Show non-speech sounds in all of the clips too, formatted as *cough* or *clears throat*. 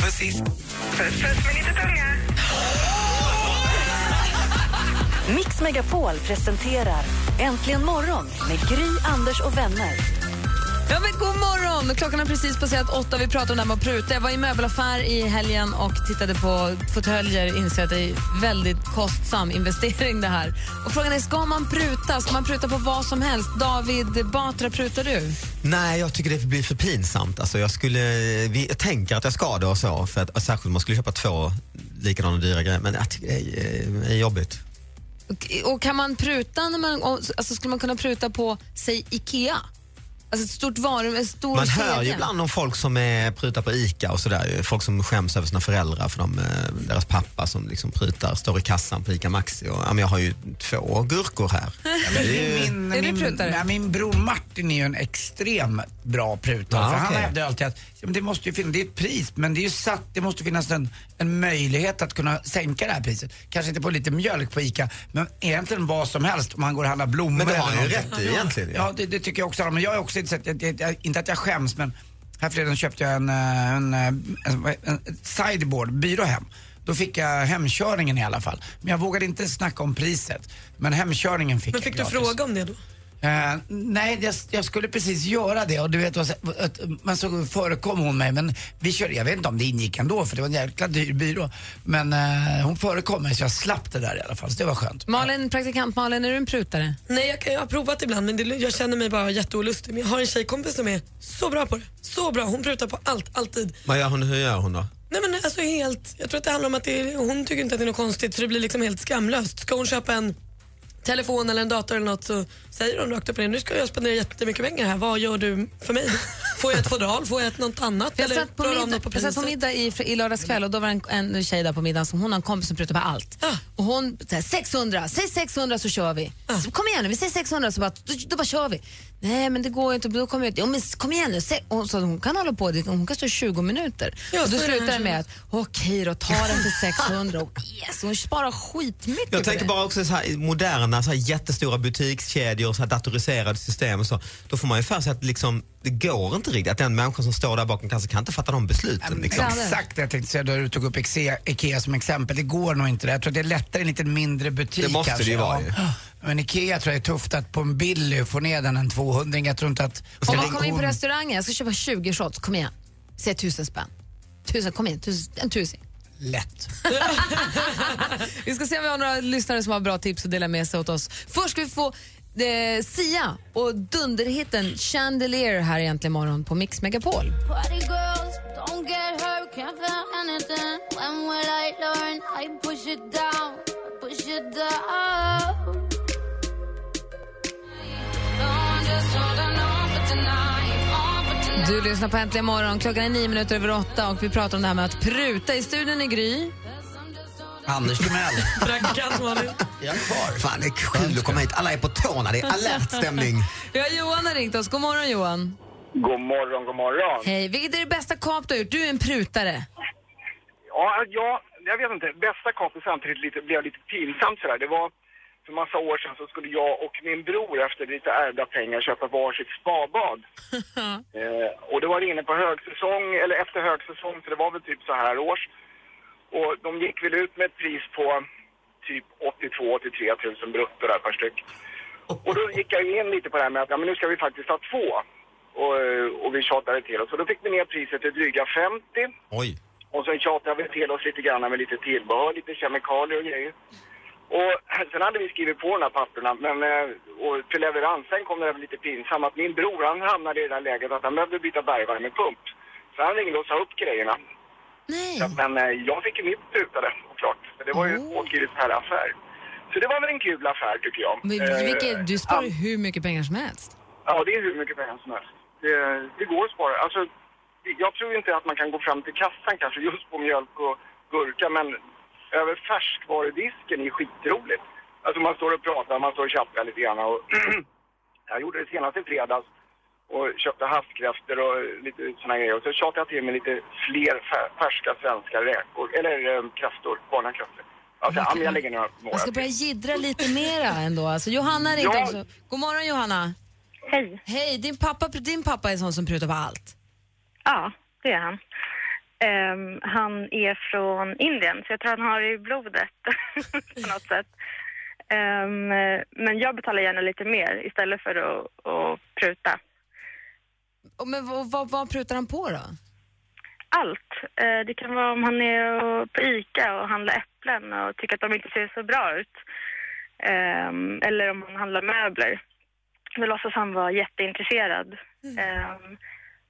precis. Puss, puss med lite tunga. Mix Megapol presenterar Äntligen morgon med Gry, Anders och vänner. Ja, men god morgon! Klockan har precis passerat åtta. Vi pratar om det här med att pruta. Jag var i möbelaffär i helgen och tittade på fåtöljer. Inser att det är väldigt kostsam investering det här. Och frågan är, ska man pruta? Ska man pruta på vad som helst? David Batra, prutar du? Nej, jag tycker det blir för pinsamt. Alltså jag, skulle, jag tänker att jag ska det och så, för att, särskilt om man skulle köpa två likadana dyra grejer. Men jag tycker det är, är jobbigt. Och, och kan man pruta när man, alltså skulle man kunna pruta på, säg Ikea? Alltså ett stort varu, en stor Man hör ju kedja. ibland om folk som är, prutar på ICA och sådär. Folk som skäms över sina föräldrar för de, eh, deras pappa som liksom prutar, står i kassan på ICA Maxi. Och, ja, men jag har ju två gurkor här. *laughs* Ja, men det är ju- Min, Är du min, prutare? nej, min bror Martin är ju en extrem bra prutare. Ja, för Han okej. hävdar alltid att ja, men det måste ju finnas, det är ett pris men det är ju satt, det måste finnas en, en möjlighet att kunna sänka det här priset. Kanske inte på lite mjölk på ICA men egentligen vad som helst om han går och handlar blommor Men det har eller han ju någonting. rätt i egentligen. Ja, det, det tycker jag också. Men jag är också inte, så att jag, jag, jag, inte att jag skäms men härförleden köpte jag en, eh, en, eh, en, en, sideboard, byrå hem. Då fick jag hemkörningen i alla fall. Men jag vågade inte snacka om priset. Men hemkörningen fick Men jag fick du gratis. fråga om det då? Eh, nej, jag, jag skulle precis göra det och du vet, men så förekom hon mig. Men vi körde, jag vet inte om det ingick ändå för det var en jäkla dyr byrå. Men eh, hon förekom mig så jag slapp det där i alla fall, så det var skönt. Malin, praktikant Malin, är du en prutare? Nej, jag, kan, jag har provat ibland men det, jag känner mig bara jätteolustig. Men jag har en tjejkompis som är så bra på det. Så bra. Hon prutar på allt, alltid. Vad gör hon, hur gör hon då? Nej men alltså helt, jag tror att det handlar om att det hon tycker inte att det är något konstigt så det blir liksom helt skamlöst. Ska hon köpa en telefon eller en dator eller något så säger hon rakt upp och ner, nu ska jag spendera jättemycket pengar här, vad gör du för mig? Får jag ett fodral? Får jag ett något annat? Jag satt på de middag, på jag satt på middag i, i lördags kväll och då var det en, en tjej där på middagen som hon har en kompis som prutar på allt. Ah. Och hon säger 600, säg 600 så kör vi. Ah. Så, kom igen nu, vi säger 600 så bara, då, då bara kör vi. Nej men det går ju inte, då kommer jag inte. Jo men kom igen nu. Se, och så hon kan hålla på, det- hon kan stå 20 minuter. Ja, och då slutar det med att okej då, ta den för *laughs* 600 och yes, hon sparar skitmycket Jag tänker det. bara också så här, moderna så här jättestora butikskedjor, så här datoriserade system och så. Då får man ju för sig att liksom, det går inte riktigt. Att den människan som står där bakom kanske kan inte fatta de besluten. Liksom. Exakt det jag tänkte säga då du tog upp Ikea, Ikea som exempel. Det går nog inte det. Jag tror att det är lättare i en lite mindre butik Det måste kanske. det ju vara Ja. Men Ikea tror jag är tufft att på en Billy få ner den en 200 Jag tror inte att... Om man kommer in på restaurangen, jag ska köpa 20 shots, kom igen. Säg tusen spänn. Tusen, kom igen, tusen, en tusing. Lätt. *laughs* Vi ska se om vi har några lyssnare som har bra tips att dela med sig åt oss. Först ska vi få eh, Sia och dunderhitten Chandelier här egentligen morgon på Mix Megapol. Du lyssnar på Äntligen morgon. Klockan är nio minuter över åtta och vi pratar om det här med att pruta. I studion i Gry. Anders Timell. Praktikant Malin. Jag är kvar. Fan, det är kul att komma hit. Alla är på tårna. Det är alert stämning. *laughs* Vi har Johan har ringt oss. God morgon Johan. God morgon, god morgon. Hej. Vilket är det bästa kap du har gjort? Du är en prutare. Ja, ja, jag vet inte. Bästa kapet samtidigt lite, blev lite pinsamt sådär. Det var för massa år sedan så skulle jag och min bror efter lite ärvda pengar köpa varsitt spabad. *laughs* eh, och det var inne på högsäsong, eller efter högsäsong, så det var väl typ så här års. Och de gick väl ut med ett pris på typ 82-83 000 brutto där per styck. Och då gick jag in lite på det här med att ja, men nu ska vi faktiskt ha två. Och, eh, och vi tjatade till oss. Och då fick vi ner priset till dryga 50. Oj. Och sen tjatade vi till oss lite grann med lite tillbehör, lite kemikalier och grejer. Och sen hade vi skrivit på de här papperna, men eh, och till leverans, sen kom det lite pinsamt att min bror han hamnade i det där läget att han behövde byta bergvärmepump. Så han ringde och sa upp grejerna. Nej. Så, men eh, jag fick ju mitt prutade, såklart. Så Det var ju en åtskrivet per affär. Så det var väl en kul affär tycker jag. Men, Eh, vilket, du sparar ja. hur mycket pengar som helst. Ja, det är hur mycket pengar som helst. Det, det går att spara. Alltså, jag tror inte att man kan gå fram till kassan kanske just på mjölk och gurka, men över färskvarudisken är skitroligt. Alltså man står och pratar, man står och tjattrar lite grann och *clears throat* jag gjorde det senast i fredags och köpte havskräftor och lite såna grejer. Och så tjatade jag till mig lite fler fär- färska svenska räkor, eller eh, kräftor, barnakräftor. Alltså, ja, men jag lägger några några Jag ska börja jiddra lite mera ändå. Alltså, Johanna ringde Ja. också. God morgon Johanna. Hej. Hej, din pappa, din pappa är sån som prutar på allt. Ja, det är han. Ehm, han är från Indien, så jag tror han har det i blodet *laughs* på något sätt. Ehm, men jag betalar gärna lite mer istället för att, att pruta. Och Men vad, vad, vad prutar han på då? Allt. Eh, det kan vara om han är på ICA och handlar äpplen och tycker att de inte ser så bra ut. Ehm, eller om han handlar möbler. Då låtsas han vara jätteintresserad. Um,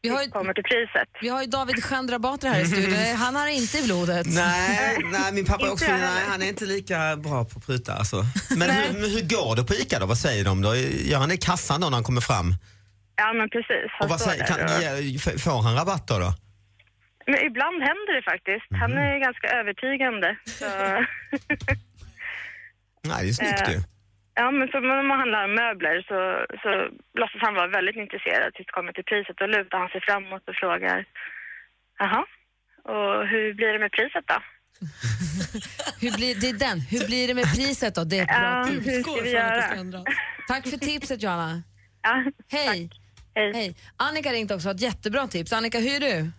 vi har ju, kommer till priset. Vi har ju David Chandrabatra här i studion. Han har inte i blodet. Nej, nej min pappa är Inte också, nej, han är inte lika bra på att pruta. Alltså. Men hur, hur går det på ICA då? Vad säger de då? Gör han det i kassan då när han kommer fram? Ja, men precis. Han Och vad säger, kan, ge- får han rabatt då? då? Men ibland händer det faktiskt. Han Mhm. är ganska övertygande. Så, *laughs* Nej, det är snyggt Eh, ju. Ja, men så när man handlar möbler så, så låtsas han vara väldigt intresserad tills det kommer till priset. Då lutar han sig framåt och frågar, jaha, och hur blir det med priset då? *laughs* Hur blir, det är den. Hur blir det med priset då? Det är ett bra Ja, tips. hur ska vi göra? Tack för tipset Johanna. Ja, Hej. Hej. Annika har ringt också. Ett jättebra tips. Annika, hur är du?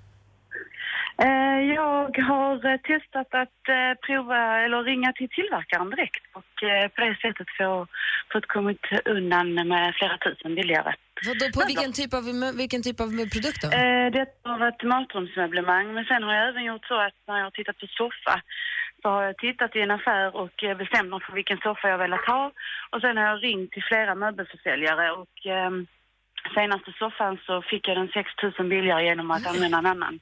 Eh, Jag har eh, testat att eh, prova eller ringa till tillverkaren direkt och på det sättet få, fått kommit undan med flera tusen billigare. Vadå, på vilken typ av, vilken typ av produkt då? Det har varit matrumsmöblemang men sen har jag även gjort så att när jag har tittat på soffa så har jag tittat i en affär och bestämt mig för vilken soffa jag velat ha och sen har jag ringt till flera möbelförsäljare och eh, senaste soffan så fick jag den 6 000 billigare genom att använda en annan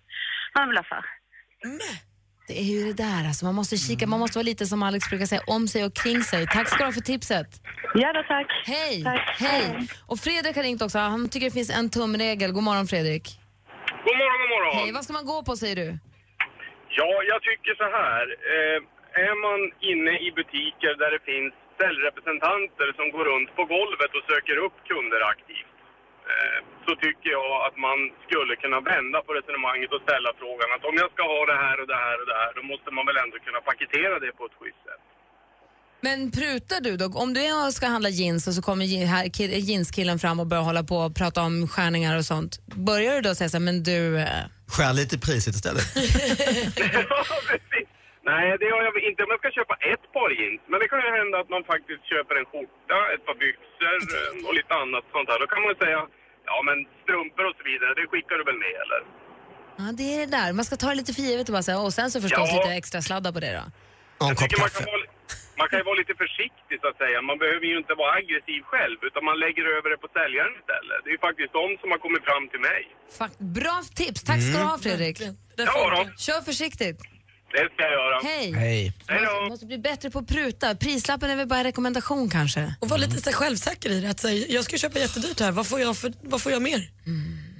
möbelaffär. Det är ju det där alltså. Man måste kika, man måste vara lite som Alex brukar säga, om sig och kring sig. Tack ska du ha för tipset. Ja då, tack. Hej. Tack. Hej. Och Fredrik har ringt också. Han tycker det finns en tumregel. God morgon Fredrik. God morgon, god morgon. Hej, vad ska man gå på säger du? Ja, jag tycker så här. Eh, är man inne i butiker där det finns säljrepresentanter som går runt på golvet och söker upp kunder aktivt eh, så tycker jag att man skulle kunna vända på resonemanget och ställa frågan att om jag ska ha det här och det här och det här då måste man väl ändå kunna paketera det på ett schysst sätt. Men prutar du då? Om du ska handla jeans och så kommer jeanskillen fram och börjar hålla på och prata om skärningar och sånt. Börjar du då säga så här, men du... eh, Skär lite i priset istället. *laughs* Nej, det har jag inte om jag ska köpa ett par jeans. Men det kan ju hända att man faktiskt köper en skjorta, ett par byxor eh, och lite annat sånt här. Då kan man säga, ja men strumpor och så vidare, det skickar du väl med eller? Ja, det är det där. Man ska ta det lite för givet och bara säga, och sen så förstås Ja. lite extra sladdar på det då. Och en kopp tycker man kaffe. kan, vara, man kan ju vara lite försiktig så att säga. Man behöver ju inte vara aggressiv själv utan man lägger över det på säljaren istället. Det är ju faktiskt de som har kommit fram till mig. Fuck, bra tips. Tack ska du ha Fredrik. Ja då, Kör försiktigt. Det ska jag göra. Hej. Hej. Hej då. Man måste bli bättre på att pruta. Prislappen är väl bara en rekommendation kanske? Och vara lite så här självsäker i det. Att säga, jag ska köpa jättedyrt här, vad får jag, för, vad får jag mer?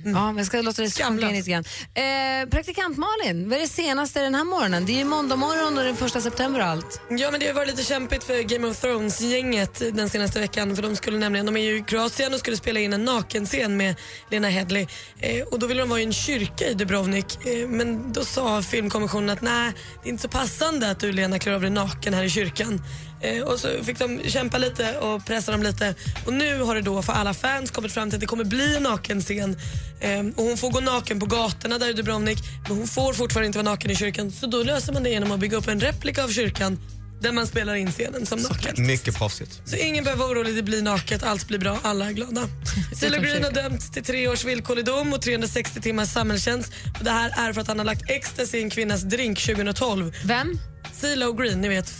Ja, men jag ska låta det sjunka in lite grann. Eh, praktikant Malin, vad är det senaste den här morgonen? Det är ju måndag morgon och den första september och allt. Ja men det har varit lite kämpigt för Game of Thrones-gänget den senaste veckan för de skulle nämligen, de är ju i Kroatien och skulle spela in en nakenscen med Lena Headley eh, och då ville de vara i en kyrka i Dubrovnik eh, men då sa filmkommissionen att nej det är inte så passande att du Lena klär av dig naken här i kyrkan. Eh, och så fick de kämpa lite och pressa dem lite och nu har det då för alla fans kommit fram till att det kommer bli en nakenscen eh, och hon får gå naken på gatorna där i Dubrovnik men hon får fortfarande inte vara naken i kyrkan så då löser man det genom att bygga upp en replika av kyrkan där man spelar in scenen som naken. Mycket proffsigt. Så ingen behöver vara orolig, det blir naket, allt blir bra, alla är glada. *laughs* Silo Green har dömts till tre års villkorlig dom och 360 timmars samhällstjänst. Och det här är för att han har lagt ecstasy i en kvinnas drink 2012. Vem? Silo Green, ni vet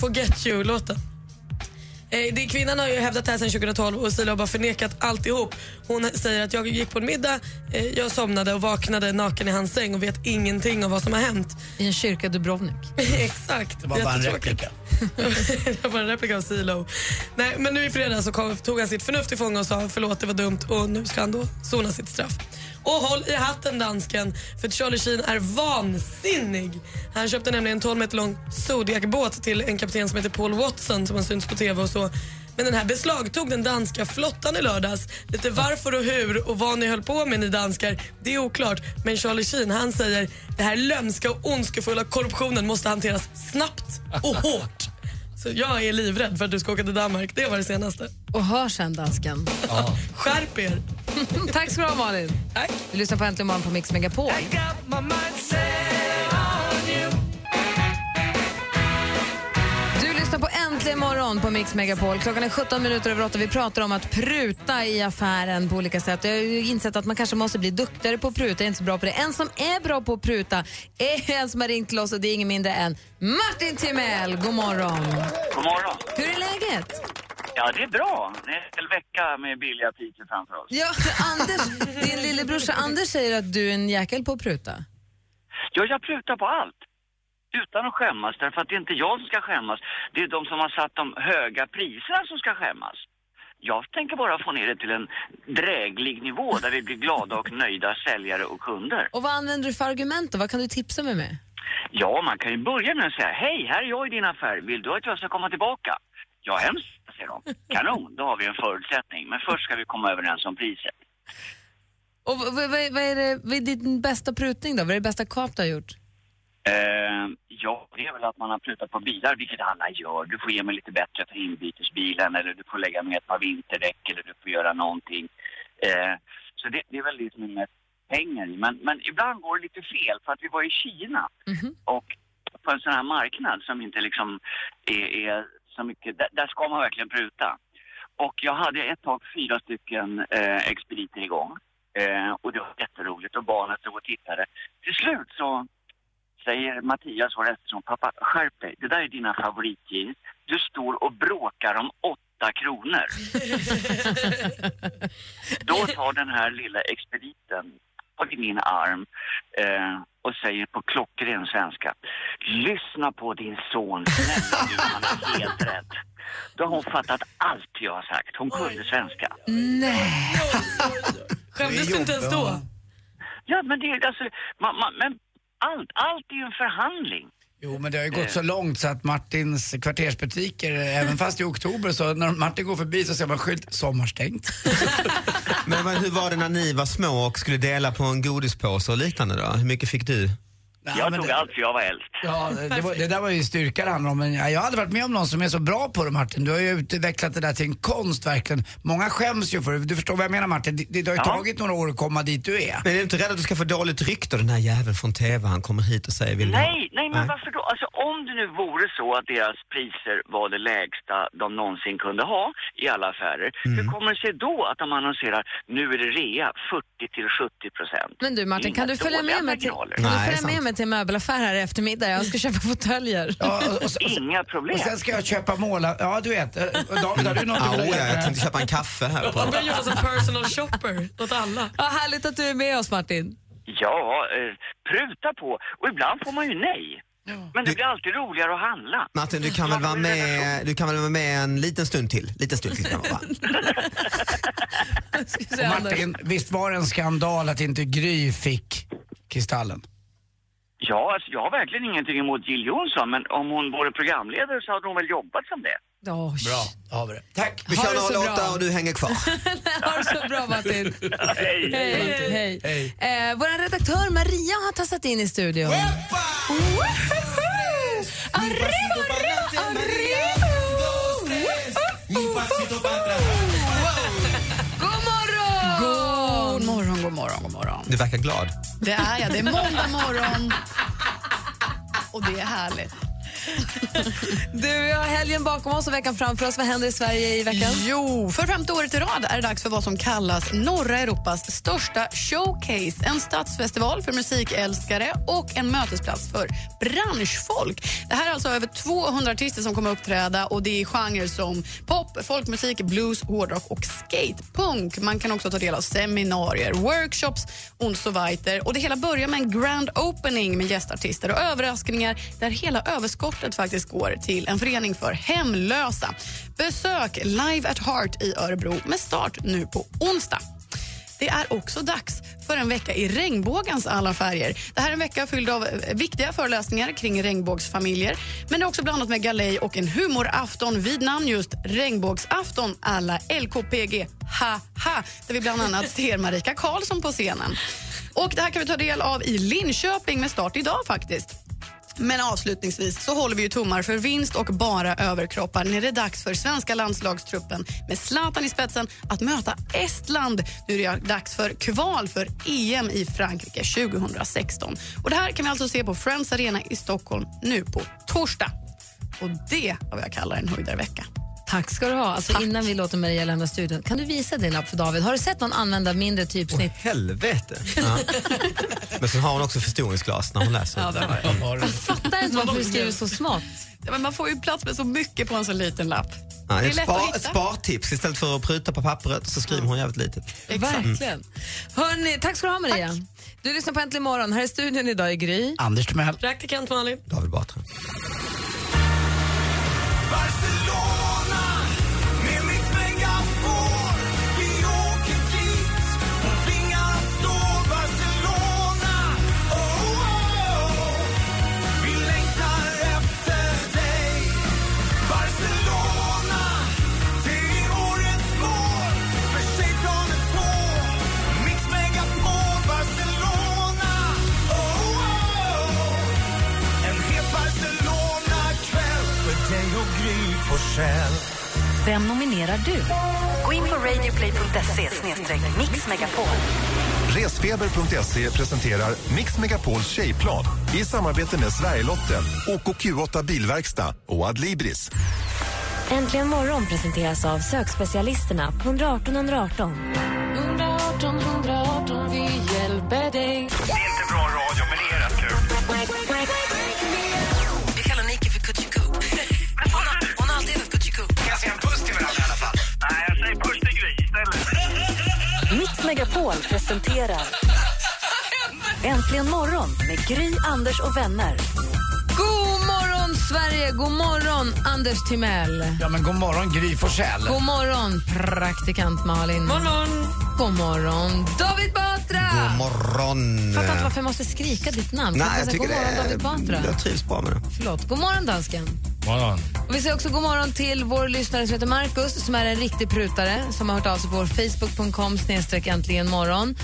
Forget You-låten. Eh, det, kvinnan har ju hävdat det här sedan 2012 och Silo har bara förnekat alltihop. Hon säger att jag gick på en middag, eh, jag somnade och vaknade naken i hans säng och vet ingenting om vad som har hänt. I en kyrka i Dubrovnik. *laughs* Exakt. Det var bara en replika. *laughs* det var en replika av Silo. Nej, men nu i fredags så kom, tog han sitt förnuft i fånga och sa förlåt det var dumt och nu ska han då sona sitt straff. Och håll i hatten dansken, för Charlie Sheen är vansinnig. Han köpte nämligen en 12 meter lång Zodiac-båt till en kapten som heter Paul Watson som har synts på TV och så. Men den här beslagtog den danska flottan i lördags. Lite varför och hur och vad ni höll på med ni danskar, det är oklart. Men Charlie Sheen han säger det här lömska och ondskefulla korruptionen måste hanteras snabbt och hårt. Så jag är livrädd för att du ska åka till Danmark. Det var det senaste. Och hör sen, dansken. Skärp er! Tack ska du ha, Malin. Tack. Du lyssnar på Äntligen morgon på Mix Megapol. Du Äntligen morgon på Mix Megapol. Klockan är 17 minuter över 8. Vi pratar om att pruta i affären på olika sätt. Jag har ju insett att man kanske måste bli duktigare på att pruta. Jag är inte så bra på det. En som är bra på att pruta är *laughs* en som har ringt till oss och det är ingen mindre än Martin Timell. God morgon. God morgon. Hur är läget? Ja, det är bra. Det är en hel vecka med billiga pizzor framför oss. Ja, Anders, din lillebrorsa Anders säger att du är en jäkel på att pruta. Ja, jag prutar på allt. Utan att skämmas, därför att det är inte jag som ska skämmas. Det är de som har satt de höga priserna som ska skämmas. Jag tänker bara få ner det till en dräglig nivå där vi blir glada och nöjda säljare och kunder. Och vad använder du för argument då? Vad kan du tipsa mig med? Ja, man kan ju börja med att säga Hej, här är jag i din affär. Vill du att jag ska komma tillbaka? Ja, hemskt, säger de. Kanon, då har vi en förutsättning. Men först ska vi komma överens om priset. Och vad, vad, vad, är det, vad är din bästa prutning då? Vad är det bästa kap du har gjort? Eh, ja, det är väl att man har prutat på bilar, vilket alla gör. Du får ge mig lite bättre för inbytesbilen eller du får lägga med ett par vinterdäck eller du får göra någonting. Eh, så det, det är väl det som är mest pengar. Men, men ibland går det lite fel för att vi var i Kina och på en sån här marknad som inte liksom är, är så mycket, där, där ska man verkligen pruta. Och jag hade ett tag fyra stycken eh, expediter igång. Eh, och det var jätteroligt och barnen stod och tittade. Till slut så säger Mattias, vår eftersom, pappa skärp dig, det där är dina favoritjeans. Du står och bråkar om åtta kronor. *laughs* Då tar den här lilla expediten tag i min arm eh, och säger på klockren svenska. Lyssna på din son, snälla du, han är helt rätt. Då har hon fattat allt jag har sagt. Hon kunde svenska. Nej. Skämdes du inte ens då? Ja, men det är alltså, man, man, men allt, allt är ju en förhandling. Jo, men det har ju gått så långt så att Martins kvartersbutiker, även fast i oktober, så när Martin går förbi så ser man skylt sommarstängt. *laughs* Men vad- hur var det när ni var små och skulle dela på en godispåse och liknande då? Hur mycket fick du? Jag tog allt för jag var äldst. Ja, det, var, det där var ju styrka det handlar om. Men jag har aldrig varit med om någon som är så bra på det Martin. Du har ju utvecklat det där till en konst verkligen. Många skäms ju för det. Du förstår vad jag menar Martin. Det, det har ju Ja. tagit några år att komma dit du är. Men är du inte rädd att du ska få dåligt rykte den här jäveln från TV? Han kommer hit och säger vill? Nej, nej men varför då? Alltså om det nu vore så att deras priser var det lägsta de någonsin kunde ha i alla affärer, hur kommer det sig då att de annonserar nu är det rea 40 till 70 procent? Men du Martin, kan du följa med mig till, kan du följa med mig till en möbelaffär här i eftermiddag? Jag ska köpa fåtöljer. *laughs* Inga problem. Och sen ska jag köpa måla... Ja, du vet. eh, David, har du något Ja, du vill oh, ja, jag tänkte köpa en kaffe här. Man På. börjar göra som personal shopper åt alla. Ja, härligt att du är med oss Martin. Ja, eh, pruta på. Och ibland får man ju nej. Men det blir alltid roligare att handla. Martin, du kan, väl vara med, du kan väl vara med en liten stund till? Liten stund till kan man vara. *laughs* Martin, visst var det en skandal att inte Gry fick Kristallen? Ja, alltså, jag har verkligen ingenting emot Jill Johnson, men om hon vore programledare så hade hon väl jobbat som det. Oh, Bra, då har vi det. Tack. Vi kör 08 bra. och du hänger kvar. *laughs* ha det så bra Martin. Hej. Hej. Hej. Eh, Vår redaktör Maria har tassat in i studion. Woho! Arriba, arriba, morgon, god morgon. Du verkar glad. Det är jag. Det är måndag morgon och det är härligt. *laughs* Du, vi har helgen bakom oss och veckan framför oss. Vad händer i Sverige i veckan? Jo, för femte året i rad är det dags för vad som kallas norra Europas största showcase. En stadsfestival för musikälskare och en mötesplats för branschfolk. Det här är alltså över 200 artister som kommer uppträda och det är genrer som pop, folkmusik, blues, hårdrock och skatepunk. Man kan också ta del av seminarier, workshops und so weiter. Och det hela börjar med en grand opening med gästartister och överraskningar där hela överskottet faktiskt går till en förening för hemlösa. Besök Live at Heart i Örebro med start nu på onsdag. Det är också dags för en vecka i regnbågens alla färger. Det här är en vecka fylld av eh, viktiga föreläsningar kring regnbågsfamiljer. Men det är också blandat med galej och en humorafton vid namn just Regnbågsafton alla LKPG. Ha, ha, där vi bland annat ser Marika Karlsson på scenen. Och Det här kan vi ta del av i Linköping med start idag faktiskt. Men avslutningsvis så håller vi ju tummar för vinst och bara överkroppar när det är dags för svenska landslagstruppen med Zlatan i spetsen att möta Estland. Nu är det dags för kval för EM i Frankrike 2016. Och Det här kan vi alltså se på Friends Arena i Stockholm nu på torsdag. Och det är vad jag kallar en höjdarvecka. Tack ska du ha. Alltså, innan vi låter Maria lämna studion, kan du visa din lapp för David? Har du sett någon använda mindre typsnitt? Helvete! Ja. *laughs* Men så har hon också förstoringsglas när hon läser. Ja, det har Jag fattar inte varför du skriver så smått. Ja, men man får ju plats med så mycket på en så liten lapp. Ja, Det är ett, lätt att spar, spartips. Istället för att pruta på pappret så skriver hon jävligt litet. Verkligen. Hörrni, tack ska du ha, Maria. Du lyssnar på Äntligen morgon. Här i studion idag är Gry. Anders Timell. Praktikant Malin. David Batra. Vem nominerar du? Gå in på radioplay.se mixmegapol. Resfeber.se presenterar Mix Megapols tjejplan i samarbete med Sverigelotten, OKQ8 Bilverkstad och Adlibris. Äntligen morgon presenteras av sökspecialisterna på 118 118. 118 118, Megapol presenterar Äntligen morgon med Gry, Anders och vänner. God morgon, Sverige! God morgon, Anders Timell. Ja, men god morgon Gry Forssell. God morgon, praktikant Malin. God morgon. God morgon, David Batra. God morgon! Fattar inte varför jag måste skrika ditt namn. Nej, jag säga tycker god morgon, det David Batra. Jag trivs bra med det. Förlåt. God morgon, dansken. Morgon. Och vi säger också god morgon till vår lyssnare som heter Marcus som är en riktig prutare som har hört av sig på vår facebook.com snedstreck äntligen morgon.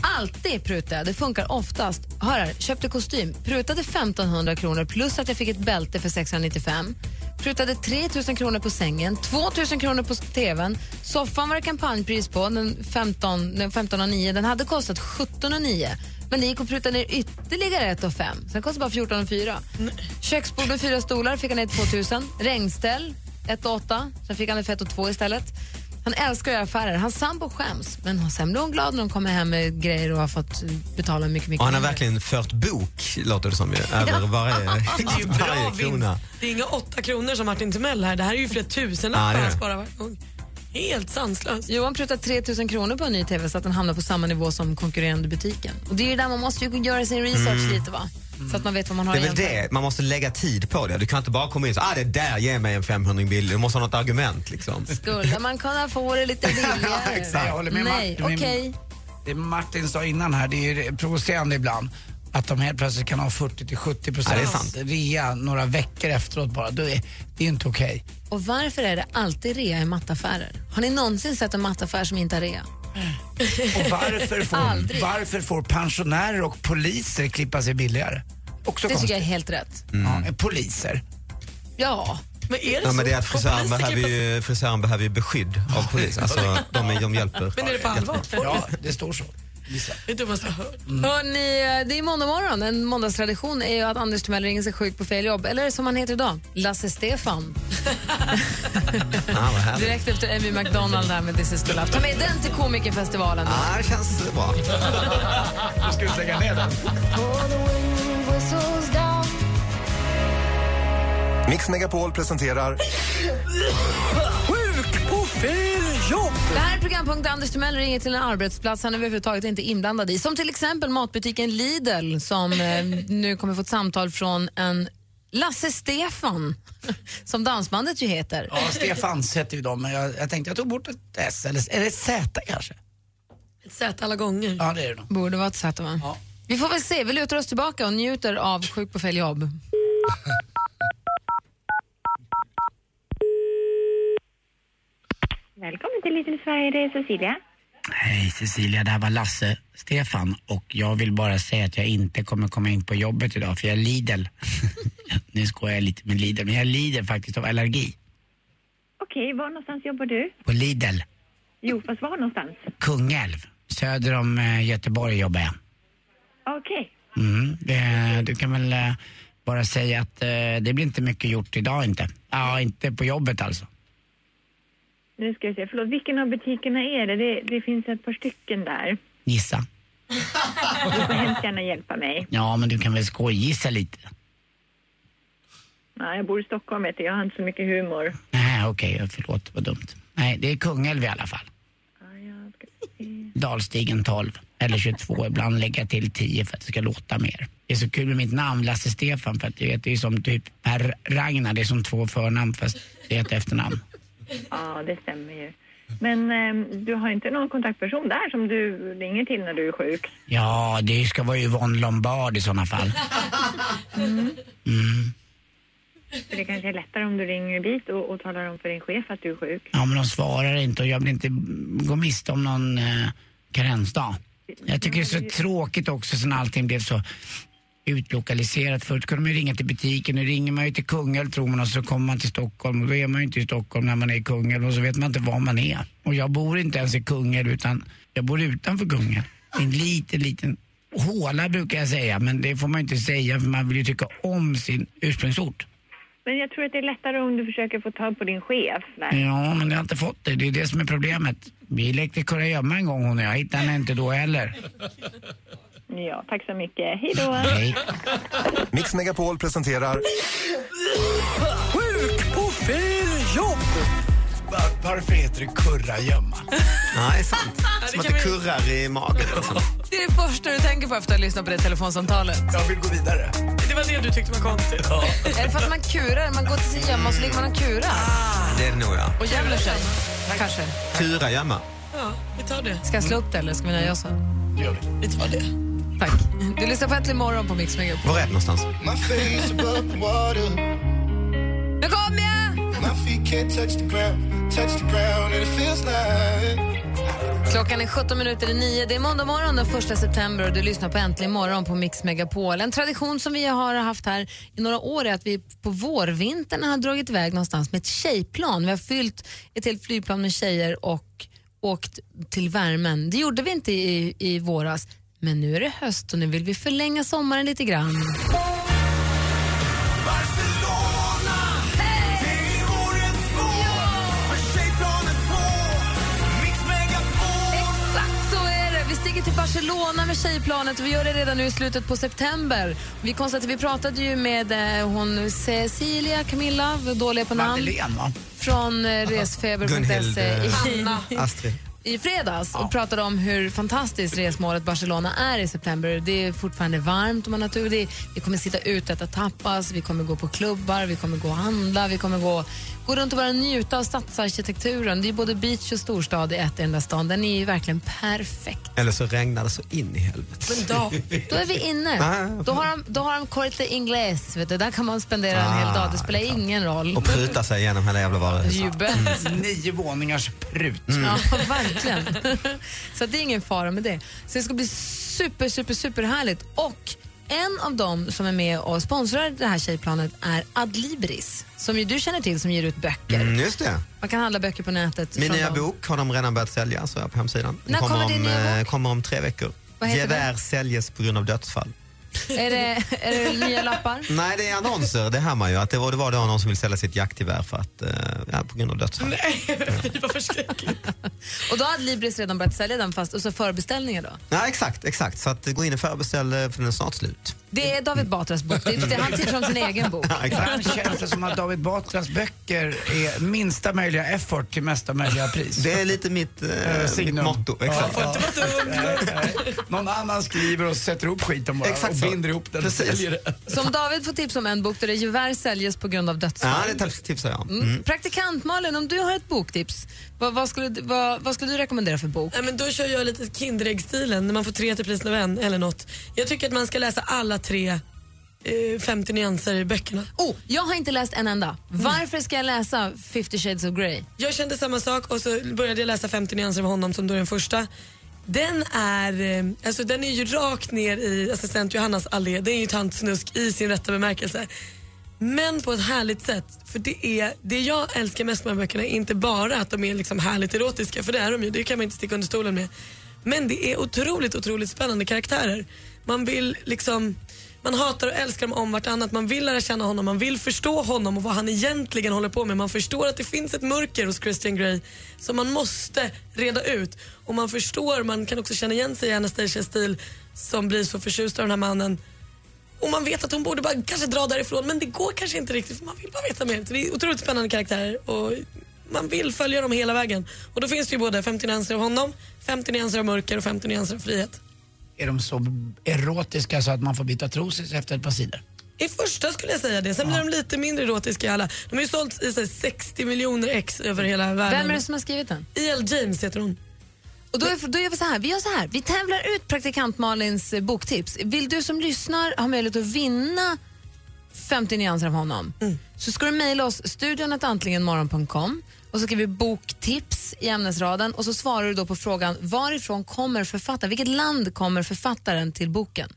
Alltid prutar jag, det funkar oftast. Hör här, köpte kostym, prutade 1500 kronor plus att jag fick ett bälte för 695. Prutade 3 000 kronor på sängen, 2 000 kronor på tvn. Soffan var det kampanjpris på, den 15, den 15 9. Den hade kostat 17 9. Men det gick att pruta ner ytterligare 1 5. Sen kostade bara 14 4. Köksbord med fyra stolar fick han ner 2 000. Regnställ 1 8. Sen fick han det för 1 2 istället. Han älskar att göra affärer. Hans sambo skäms, men sen blir hon glad när hon kommer hem med grejer och har fått betala mycket, mycket Och han har mindre. verkligen fört bok, låter det som, ju, över varje, *laughs* Det är ju bra varje vinst. krona. Det är inga åtta kronor som Martin Timell här. Det här är ju flera tusenlappar han sparar varje gång. Helt sanslöst. Johan prutar 3 000 kronor på en ny TV så att den hamnar på samma nivå som konkurrerande butiken. Och det är ju där man måste ju göra sin research Mm. lite va? Så att man vet vad man har Det är väl det, man måste lägga tid på det. Du kan inte bara komma in och säga ah, det där ger mig en 500 billig. Du måste ha något argument. Liksom. Skulle man kunna få det lite *laughs* billigare? Exakt. Jag håller med Nej, okej. Det Martin sa innan här, det är ju provocerande ibland. Att de helt plötsligt kan ha 40-70% Ja, det är sant. rea några veckor efteråt bara. Det är, det är inte okej. Och varför är det alltid rea i mattaffärer? Har ni någonsin sett en mattaffär som inte har rea? Och varför får, *laughs* varför får pensionärer och poliser klippa sig billigare? Också Det tycker jag är helt rätt. Ja, poliser. Ja. Men är det Ja, så? men det är att frisören behöver, ju, frisören behöver ju beskydd av polis. Alltså, *laughs* de, är, de hjälper. Men är det på allvar? Ja, det står så. Gissa. Jag hört. Hörrni, det är måndag morgon. En måndagstradition är ju att Anders Timell ringer sig sjuk på fel jobb. Eller som han heter idag, Lasse Stefan. *laughs* Ah. Direkt efter Amy McDonald här med This is to love. Ta med den till komikerfestivalen. Ja, det känns bra. Du ska vi lägga ner den. Mix Megapol presenterar Sjuk på fel jobb! Det här är programpunkt där Anders Timell ringer till en arbetsplats han överhuvudtaget inte är inblandad i. Som till exempel matbutiken Lidl som eh, nu kommer få ett samtal från en Lasse Stefan, *laughs* som dansbandet ju heter. Ja, Stefans heter ju de, men jag, jag tänkte jag tog bort ett S, eller, eller ett Z kanske. ett Z alla gånger. Ja, det är det nog. Borde vara ett Z va? Vi får väl se, vi lutar oss tillbaka och njuter av Sjuk på fel jobb. *laughs* Välkommen till Little Sverige, det är Cecilia. Hej Cecilia, det här var Lasse Stefan och jag vill bara säga att jag inte kommer komma in på jobbet idag för jag lider. *laughs* nu skojar jag lite med Lidl, men jag lider faktiskt av allergi. Okej, var någonstans jobbar du? På Lidl, Jo, fast var någonstans? Kungälv, söder om eh, Göteborg jobbar jag. Okej. Mm, det, du kan väl eh, bara säga att eh, det blir inte mycket gjort idag inte. Ja, inte på jobbet alltså. Nu ska vi se, förlåt, vilken av butikerna är det? Det, det finns ett par stycken där. Gissa. Du får hemskt gärna hjälpa mig. Ja, men du kan väl skojgissa lite? Nej, jag bor i Stockholm vet du, jag har inte så mycket humor. Nej, okej, förlåt, vad dumt. Nej, det är Kungälv i alla fall. Dalstigen 12, eller 22, ibland lägga till 10 för att det ska låta mer. Det är så kul med mitt namn, Lasse Stefan, för att du vet, det är som typ Per Ragnar, det är som två förnamn fast det är ett efternamn. Ja, det stämmer ju. Men ehm, du har inte någon kontaktperson där som du ringer till när du är sjuk? Ja, det ska vara Yvonne Lombard i sådana fall. Mm. Mm. För det kanske är lättare om du ringer dit och, och talar om för din chef att du är sjuk. Ja, men de svarar inte och jag vill inte gå miste om någon eh, karensdag. Jag tycker det är så tråkigt också sen allting blev så utlokaliserat. Förut kunde man ju ringa till butiken, nu ringer man ju till Kungälv tror man och så kommer man till Stockholm och då är man ju inte i Stockholm när man är i Kungälv och så vet man inte var man är. Och jag bor inte ens i Kungälv utan jag bor utanför Kungälv. En liten, liten håla brukar jag säga men det får man ju inte säga för man vill ju tycka om sin ursprungsort. Men jag tror att det är lättare om du försöker få tag på din chef. Där. Ja, men jag har inte fått det. Det är det som är problemet. Vi lekte kurragömma en gång hon och jag. Hittade henne inte då heller. Ja, tack så mycket. Hej då! Hej. *laughs* Mix Megapol presenterar Sjuk på fel jobb! Varför heter det kurragömma? Nej, sant. *laughs* Som att det kurrar i magen. Liksom. *laughs* Det är det första du tänker på efter att ha lyssnat på det telefonsamtalet. Jag vill gå vidare. Det var det du tyckte var konstigt. Är det för att man kurar? Man går till sin gömma och så ligger man och kurar. Det är det nog, ja. Och gömmer sig. Kanske. Kurragömma. Ja, vi tar det. Ska jag slå upp det eller ska vi nöja oss? Det gör vi. Vi tar det. Tack. Du lyssnar på Äntligen morgon på Mix Megapol. Var är det någonstans? Nu kommer jag! Klockan är 17 minuter i nio. Det är måndag morgon den 1 september och du lyssnar på Äntligen morgon på Mix Megapol. En tradition som vi har haft här i några år är att vi på vårvintern har dragit iväg någonstans med ett tjejplan. Vi har fyllt ett helt flygplan med tjejer och åkt till värmen. Det gjorde vi inte i, i våras, men nu är det höst och nu vill vi förlänga sommaren lite grann. Exakt så är det. Vi stiger till Barcelona med tjejplanet och vi gör det redan nu i slutet på september. Vi konstaterade, vi pratade ju med eh, hon Cecilia Camilla, dåliga på namn, Madeleine, va? från eh, resfeber.se Gunhild, i, eh, Astrid. I fredags och pratade om hur fantastiskt resmålet Barcelona är i september. Det är fortfarande varmt och man har tur. Vi kommer sitta ute och äta tapas, vi kommer gå på klubbar, vi kommer gå och handla, vi kommer gå, gå runt och bara njuta av stadsarkitekturen. Det är både beach och storstad i ett enda stan. Den är ju verkligen perfekt. Eller så regnar det så in i helvete. Men då, då är vi inne. Ah. Då har de, då har de Corte Inglés, vet du. där kan man spendera en hel dag. Det spelar ingen roll. Och pruta sig igenom hela jävla varuhuset. Jubel. Nio våningars prut. Ja, verkligen. Så det är ingen fara med det. Så det ska bli super, super, super härligt. Och en av dem som är med och sponsrar det här tjejplanet är Adlibris, som ju du känner till, som ger ut böcker. Mm, just det. Man kan handla böcker på nätet. Min nya dem. bok har de redan börjat sälja, så jag på hemsidan. Den När kommer din om, nya eh, kommer om tre veckor. Gevär säljes på grund av dödsfall. Är det, är det nya lappar? Nej, det är annonser. Det hör man ju. Att det var, det var då någon som vill sälja sitt jaktgevär för att, eh, ja, på grund av dödsfall. Nej, vad förskräckligt. *laughs* Och då har Adlibris redan börjat sälja den, fast och så förbeställningar då? Ja, exakt, exakt. Så att, gå in och förbeställ, eh, för den är snart slut. Det är David Batras boktips. Det är han tipsar om sin egen bok. *laughs* Ibland känns det som att David Batras böcker är minsta möjliga effort till mesta möjliga pris. Det är lite mitt, eh, mitt motto. Exakt. Ja, ja. Nej, nej. Någon annan skriver och sätter ihop skiten bara Exakt och så. binder ihop den och Precis. säljer den. Så om David får tips om en bok där det tyvärr säljes på grund av dödsfall. Ja, det tips- tipsar jag om. Mm. Mm. Praktikant Malin, om du har ett boktips, vad, vad, skulle, du- vad, skulle du rekommendera för bok? Nej, men då kör jag lite Kinderägg-stilen när man får tre till priset av en eller något. Jag tycker att man ska läsa alla tre eh, 50 nyanser i böckerna. Oh, jag har inte läst en enda. Varför ska jag läsa 50 shades of Grey? Jag kände samma sak och så började jag läsa 50 nyanser av honom som då är den första. Den är, eh, alltså den är ju rakt ner i assistent Johannas allé. Det är ju tant snusk i sin rätta bemärkelse. Men på ett härligt sätt. För det, är, det jag älskar mest med de här böckerna är inte bara att de är liksom härligt erotiska, för det är de ju, det kan man inte sticka under stolen med. Men det är otroligt, otroligt spännande karaktärer. Man vill liksom, man hatar och älskar dem om vartannat. Man vill lära känna honom, man vill förstå honom och vad han egentligen håller på med. Man förstår att det finns ett mörker hos Christian Grey som man måste reda ut. Och man förstår, man kan också känna igen sig i Anastasias stil som blir så förtjust av den här mannen. Och man vet att hon borde bara kanske dra därifrån men det går kanske inte riktigt för man vill bara veta mer. Så det är otroligt spännande karaktärer och man vill följa dem hela vägen. Och då finns det ju både 50 nyanser av honom, 50 nyanser av mörker och 50 nyanser av frihet. Är de så erotiska så att man får byta trosor efter ett par sidor? I första skulle jag säga det, sen blir de lite mindre erotiska alla. De har ju sålts i här 60 miljoner ex över hela världen. Vem är det som har skrivit den? E.L. James heter hon. Och då, är, då gör vi så här, vi gör så här, vi tävlar ut praktikant Malins eh, boktips. Vill du som lyssnar ha möjlighet att vinna 50 nyanser av honom så ska du mejla oss studion antligenmorgon.com och så skriver vi boktips i ämnesraden och så svarar du då på frågan varifrån kommer författaren, vilket land kommer författaren till boken?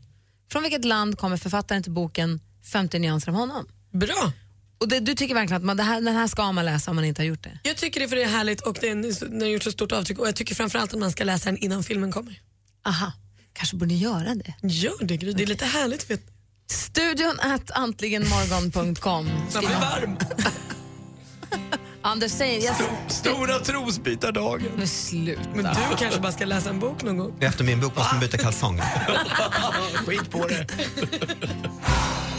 Från vilket land kommer författaren till boken 50 nyanser av honom? Bra! Och det, du tycker verkligen att man, det här, den här ska man läsa om man inte har gjort det? Jag tycker det för det är härligt och den, den har gjort så stort avtryck och jag tycker framförallt att man ska läsa den innan filmen kommer. Aha, kanske borde göra det. Gör det Gry, det är lite härligt. För Studion at antligenmorgon.com. Man blir varm. *laughs* Anders säger... Jag... Stora trosbytardagen. Men sluta. Men du kanske bara ska läsa en bok någon gång. Efter min bok måste man byta kalsonger. *laughs* Skit på det. *laughs*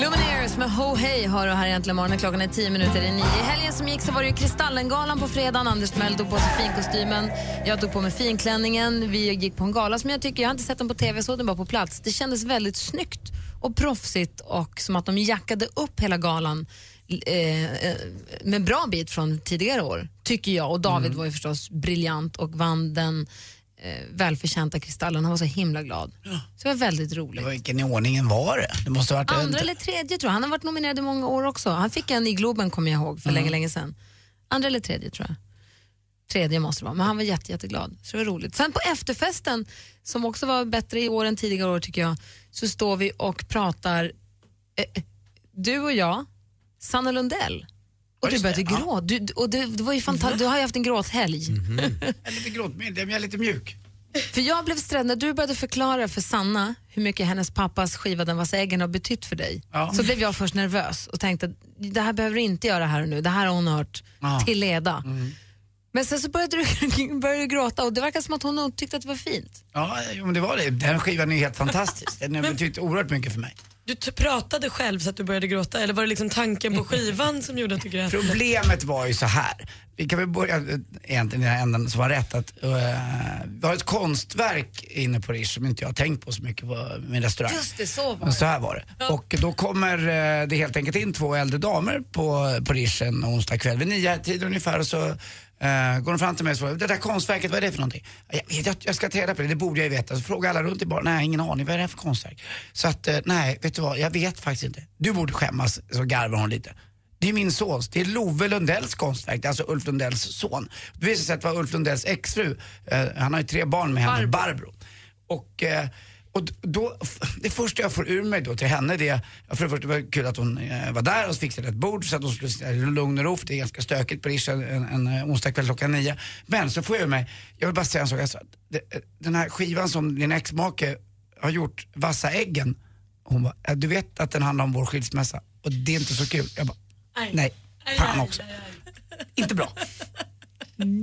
Lumineers med Ho Hey har du här egentligen morgonen. Klockan är tio minuter i nio. I helgen som gick så var det ju Kristallengalan på fredagen. Anders Timell tog på sig finkostymen. Jag tog på mig finklänningen. Vi gick på en gala som jag tycker, jag har inte sett den på tv, såg den bara på plats. Det kändes väldigt snyggt och proffsigt och som att de jackade upp hela galan eh, eh, med bra bit från tidigare år, tycker jag. Och David var ju förstås briljant och vann den välförtjänta Kristallen. Han var så himla glad. Så det var väldigt roligt. Vilken i ordningen var det? Det måste varit Andra en... eller tredje tror jag. Han har varit nominerad i många år också. Han fick en i Globen kommer jag ihåg för länge, länge sedan. Andra eller tredje tror jag. Tredje måste det vara, men han var jätte, jätteglad. Så det var roligt. Sen på efterfesten, som också var bättre i år än tidigare år tycker jag, så står vi och pratar, eh, eh, du och jag, Sanna Lundell. Och du började gråta. Du, och det, det var ju fantastiskt. Du har ju haft en gråthelg. *laughs* Jag är lite gråtmild, jag är lite mjuk. För jag blev stressad när du började förklara för Sanna hur mycket hennes pappas skivade vassa äggen har betytt för dig. Ja. Så blev jag först nervös och tänkte att det här behöver du inte göra här och nu. Det här har hon hört Ja. till leda. Mm. Men sen så började du, *laughs* började du gråta och det verkar som att hon tyckte att det var fint. Ja, men det var det. Den skivan är helt fantastisk. Den har betytt oerhört mycket för mig. Du pratade själv så att du började gråta eller var det liksom tanken på skivan som gjorde att du grät? Problemet var ju så här. Vi kan väl börja eh, egentligen i den änden som var rätt. Att, eh, vi har ett konstverk inne på Rish som inte jag har tänkt på så mycket på min restaurang. Just det, så var det. så här var det. Och då kommer eh, det helt enkelt in två äldre damer på, på Rish en onsdag kväll vid nio tiden ungefär och så eh, går de fram till mig och frågar, det där konstverket, vad är det för någonting? Jag, jag, jag ska ta reda på det, det borde jag ju veta. Så frågar alla runt i baren, nej ingen aning, vad är det här för konstverk? Så att, eh, nej, vet du vad, jag vet faktiskt inte. Du borde skämmas, så garvar hon lite. Det är min sons, det är Love Lundells konstverk, alltså Ulf Lundells son. Det visar sig att det var Ulf Lundells exfru, eh, han har ju tre barn med henne, Barbro. Och, och då, det första jag får ur mig då till henne det är, för det första var det kul att hon eh, var där och fixade ett bord så att hon skulle sitta i lugn och ro för det är ganska stökigt på Rish en, en, en eh, onsdag kväll klockan nio. Men så får jag ur mig, jag vill bara säga en sak, alltså, eh, den här skivan som din exmake har gjort, Vassa äggen, hon bara, "Ja, du vet att den handlar om vår skilsmässa och det är inte så kul. Jag bara, nej, fan också. Inte bra.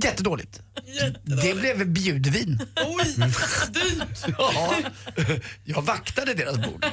Jättedåligt. Det blev bjudvin. Oj, dyrt! *laughs* Ja, jag vaktade deras bord.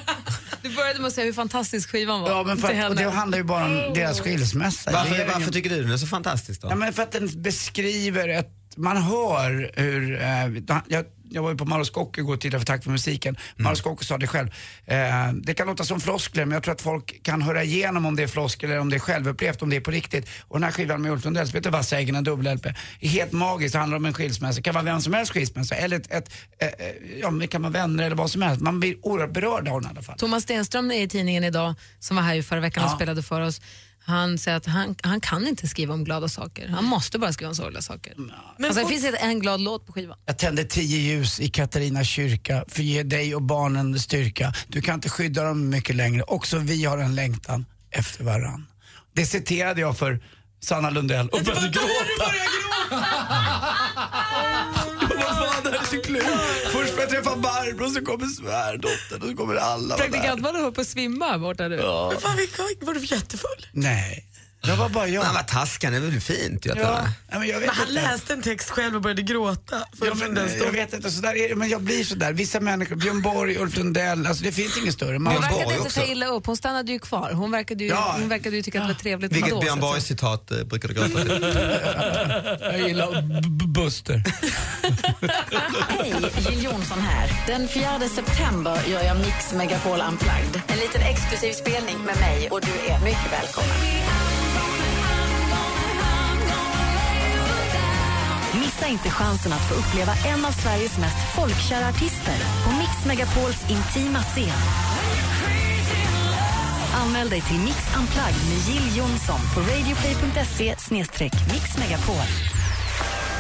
Du började med att säga hur fantastisk skivan var. Ja, men för att, och det handlar ju bara om deras skilsmässa. Det Varför, är varför tycker du den är så fantastisk då? Ja, men för att den beskriver ett, man hör hur, eh, jag, jag var ju på Mauro Scocco igår och tittade för Tack för musiken. Mauro Scocco sa det själv. Eh, det kan låta som floskler men jag tror att folk kan höra igenom om det är floskler eller om det är självupplevt, om det är på riktigt. Och den här skivan med Ulf Lundell, Peter Vassägen, en dubbel-LP, är helt magisk. Det handlar om en skilsmässa. Det kan vara vem som helst skilsmässa eller ett, ett eh, eh, ja, det kan vara vänner eller vad som helst. Man blir oerhört berörd av den i alla fall. Thomas Stenström är i tidningen idag, som var här ju förra veckan och Ja. spelade för oss. Han säger att han, han kan inte skriva om glada saker. Han måste bara skriva om sorgliga saker. Mm, alltså, det finns inte en glad låt på skivan. Jag tände tio ljus i Katarina kyrka för att ge dig och barnen styrka. Du kan inte skydda dem mycket längre. Också vi har en längtan efter varann. Det citerade jag för Sanna Lundell och började gråta. Vad *laughs* fan, det här är så klokt. Träffa Barbro, så kommer svärdottern och så kommer alla vara där. Praktikantmannen höll på att svimma borta nu. Ja. Men fan, var du jättefull? Nej, jag var bara jag. Han var taskig, det är väl fint att Ja. Ja, men jag vet Men han inte. läste en text själv och började gråta. För Ja, men, eh, jag vet inte, så där är det, men jag blir sådär. Vissa människor, Björn Borg, Ulf Lundell, alltså det finns inget större. Man, Hon verkade inte ta illa upp, hon stannade ju kvar. Hon verkade ju, Ja. hon verkade ju tycka att det var trevligt Vilket ändå, Björn. Borg-citat eh, brukar du gråta till? *laughs* jag gillar Buster. Hej, Jill Johnson här. Den 4 september gör jag Mix Megapol Unplugged. En liten exklusiv spelning med mig och du är mycket välkommen. Missa inte chansen att få uppleva en av Sveriges mest folkkära artister på Mix Megapols intima scen. Anmäl dig till Mix Unplugged med Jill Johnson på radioplay.se mixmegapol.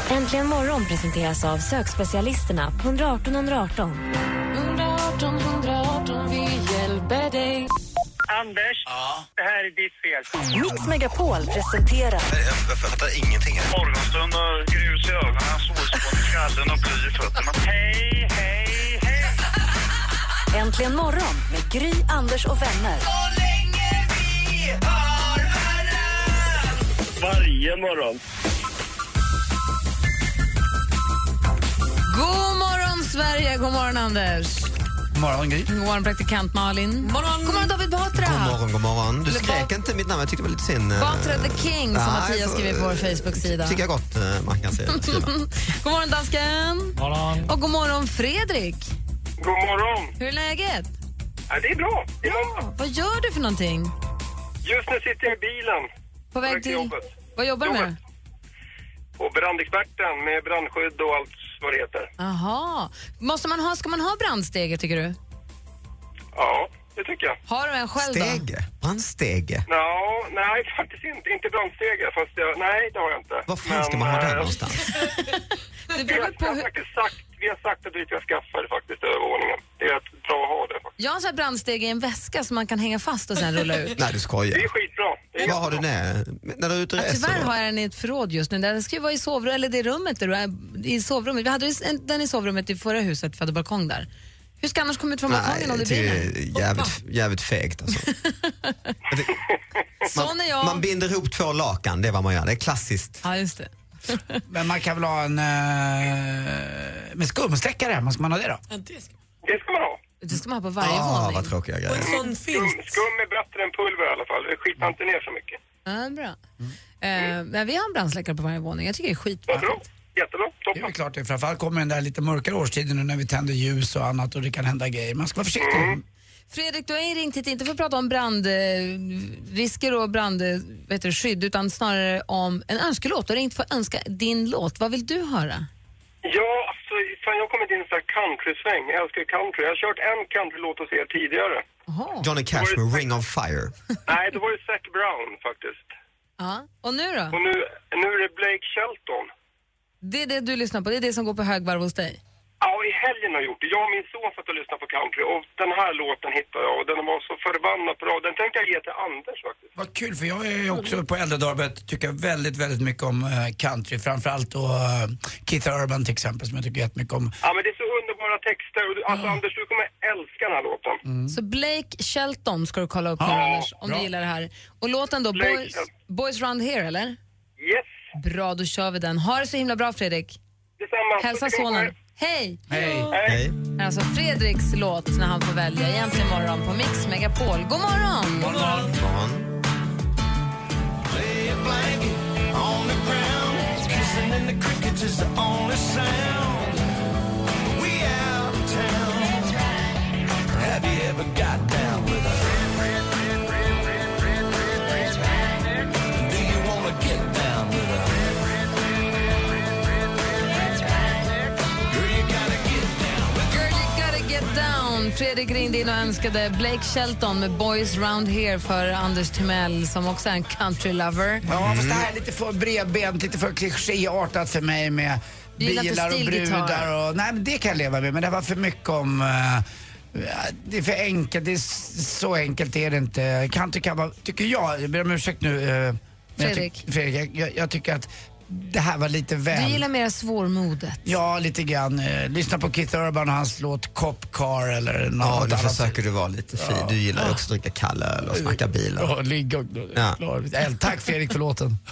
Äntligen morgon presenteras av sökspecialisterna på 118 118. 118 118, vi hjälper dig. Anders, det här är ditt fel. Mix Megapol presenterar Jag fattar ingenting. Morgonstund och grus i ögonen, solspån i skallen och bly i fötterna. Hej, hej, hej! Äntligen morgon med Gry, Anders och vänner. Varje morgon. God morgon Sverige, god morgon Anders. Morgon Gry. God morgon praktikant Malin. Morgon. God morgon David Batra. God morgon, god morgon. Du skrek inte mitt namn, jag tyckte det var lite synd. Batra the King som Nej, Mattias skriver på vår Facebook-sida. tycker jag gott eh, man kan säga. *laughs* God morgon dansken. Morgon. Och god morgon Fredrik. God morgon. Hur är läget? Ja, det är bra. Det är måndag. Vad gör du för någonting? Just nu sitter jag i bilen. På väg till... jobbet. Vad jobbar du med? Och brandexperten med brandskydd och allt vad det heter. Jaha. Måste man ha, ska man ha brandstege tycker du? Ja, det tycker jag. Har du en själv då? Stege? Brandstege? Ja, nej, faktiskt inte. Inte brandstege. Fast jag, nej, det har jag inte. Var fan ska man ha eh, den någonstans? Det vi, *laughs* har, vi, vi har sagt att vi ska skaffa det faktiskt över våningen. Det är ett bra att ha det faktiskt. Jag har en sån här brandstege i en väska som man kan hänga fast och sen rulla ut. Nej, du skojar. Det är skitbra. Det är Vad har du med? När du är ute och Ja, reser? tyvärr då? har jag den i ett förråd just nu. Den ska ju vara i sovrummet, eller det rummet där du är, i sovrummet. Vi hade den i sovrummet i förra huset, för vi hade balkong där. Hur ska annars komma ut från balkongen om det det brinner? är jävligt, jävligt fegt alltså. *laughs* Sån är jag. Man binder ihop två lakan, det är vad man gör. Det är klassiskt. Ja, just det. Men man kan väl ha en eh, med skumsläckare hemma, ska man ha det då? Det ska man ha. Det ska man ha på varje Ah, våning. vad tråkiga grejer. Skum, skum är bättre än pulver i alla fall. Det skitar inte ner så mycket. Ja, bra. Eh, men vi har en brandsläckare på varje våning. Jag tycker det är skitbra. Jättebra. Det är väl klart det. Framförallt kommer den där lite mörkare årstiden nu när vi tänder ljus och annat och det kan hända grejer. Man ska vara försiktig. Fredrik, du har ringt hit inte för att prata om brandrisker och brandskydd utan snarare om en önskelåt. Du har ringt för att önska din låt. Vad vill du höra? Ja, alltså, fan, jag har kommit in i en sån här countrysväng. Jag älskar country. Jag har kört en countrylåt hos er tidigare. Johnny Cash med Ring of Fire. Nej, det var ju Zac Brown faktiskt. Ja. Och nu då? Och nu, nu är det Blake Shelton. Det är det du lyssnar på, det är det som går på högvarv hos dig? Ja, i helgen har jag gjort det. Jag och min son satt och lyssnade på country och den här låten hittade jag och den var så förbannat bra. Den tänkte jag ge till Anders faktiskt. Vad kul för jag är också på äldre dagar börjat tycka väldigt, väldigt mycket om eh, country. Framförallt då uh, Keith Urban till exempel som jag tycker jättemycket om. Ja, men det är så underbara texter. Och du, alltså Anders, du kommer älska den här låten. Så Blake Shelton ska du kolla upp nu Ja, Anders, om bra. du gillar det här. Och låten då, Blake Boys, Boys Round Here eller? Yes. Bra, då kör vi den. Ha det så himla bra Fredrik. Detsamma. Hälsa sonen. Hej! Hej. Hej. Alltså Fredriks låt när han får välja egentligen morgon på Mix Megapol. God morgon! God morgon. Girl, Fredrik ringde in och önskade Blake Shelton med Boys Round Here för Anders Timell som också är en country lover. Ja, fast det här är lite för bredbent, lite för klichéartat för mig med bilar och brudar och... Nej, men det kan jag leva med, men det var för mycket om... eh, det är för enkelt, det är så enkelt är det inte. Country kan vara, tycker jag, jag ber om ursäkt nu. eh, men jag ty- Fredrik. Fredrik, jag, jag tycker att det här var lite väl... Du gillar mer svårmodet. Ja, lite grann. Eh, lyssna på Keith Urban och hans låt Cop Car eller något Ja, nu annat. försöker du vara lite fin. Du gillar ju också att dricka kall öl och snacka bilar. Ja, ligga och... Ja. Ja. Tack Fredrik för låten. *laughs*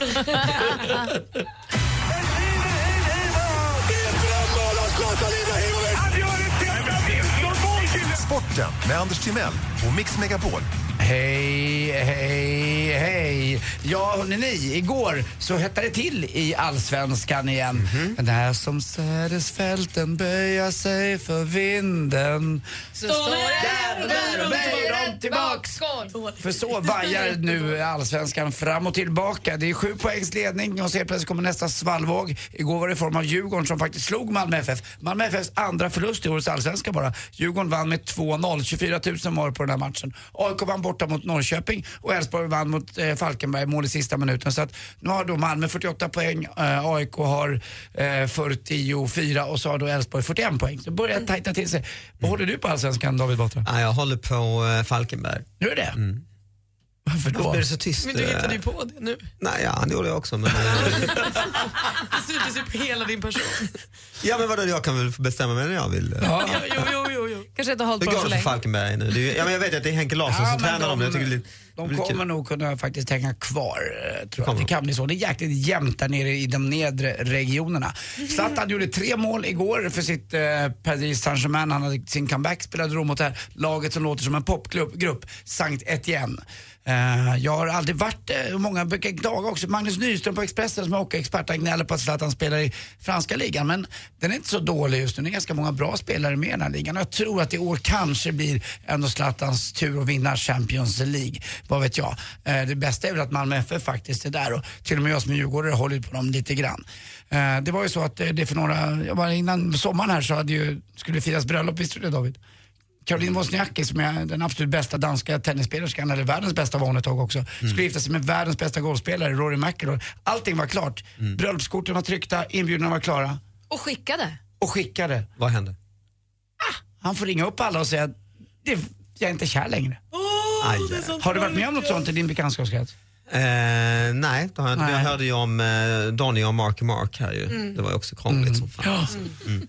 Sporten med Anders Timell och Mix Megapol. Hej, hej, hej. Ja, hörni ni, igår så hettade det till i Allsvenskan igen. Men det här som sädesfälten böja sig för vinden. Så står det där och böjer tillbaks. För så vajar nu Allsvenskan fram och tillbaka. Det är sju poängs ledning och så plötsligt kommer nästa svallvåg. Igår var det i form av Djurgården som faktiskt slog Malmö FF. Malmö FFs andra förlust i årets Allsvenska bara. Djurgården vann med 2-0, 24 000 mål på den här matchen. AIK vann borta mot Norrköping och Elfsborg vann mot eh, Falkenberg mål i sista minuten. Så att nu har då Malmö 48 poäng, eh, AIK har eh, 44 och så har då Elfsborg 41 poäng. Så börjar det tajta till sig. Vad håller du på Allsvenskan David Batra? Ja, jag håller på eh, Falkenberg. Gör det? Mm. Varför då? Varför är det så tyst? Men du hittade eh? ju på det nu. Nej, ja, det gjorde jag också. Men, eh, *laughs* Det syntes ju på hela din person. ja, men vadå, jag kan väl bestämma mig när jag vill. Ja. Jo, jo, jo, jo. Kanske inte har hållit Hur på går så det för länge. Falkenberg nu? Det är, ja, men jag vet att det är Henke Larsson Ja, som tränar dem. de- Jag tycker det är De det blir kul. kommer nog kunna faktiskt hänga kvar, eh, tror jag. Kommer Det de? kan bli så. Det är jäkligt jämnt där nere i de nedre regionerna. Zlatan gjorde tre mål igår för sitt eh, Paris Saint-Germain. Han hade sin comeback, spelade då mot det här laget som låter som en popgrupp, grupp, Sankt Etienne. Eh, jag har aldrig varit eh, många brukar klaga också. Magnus Nyström på Expressen som är hockeyexpert, han gnäller på att Zlatan spelar i franska ligan. Men den är inte så dålig just nu. Det är ganska många bra spelare med i den här ligan. Och jag tror att i år kanske blir ändå Zlatans tur att vinna Champions League. Vad vet jag. Eh, det bästa är väl att Malmö FF faktiskt är där och till och med jag som är djurgårdare håller på dem lite grann. Eh, det var ju så att det för några, jag var innan sommaren här så hade ju, skulle det firas bröllop, visste du det David? Caroline Wozniacki som är den absolut bästa danska tennisspelerskan, eller världens bästa var hon ett tag också, skulle gifta sig med världens bästa golfspelare, Rory McIlroy. Allting var klart. Bröllopskorten var tryckta, inbjudningarna var klara Och skickade. och skickade. Vad hände? Han får ringa upp alla och säga det, jag är inte kär längre. Aj, Har du varit med om något sånt i din bekantskapskrets? Eh, nej, det har jag. Nej. Jag hörde ju om eh, Donny och Marky Mark här ju. Mm. Det var ju också krångligt som fan. Ja. Mm.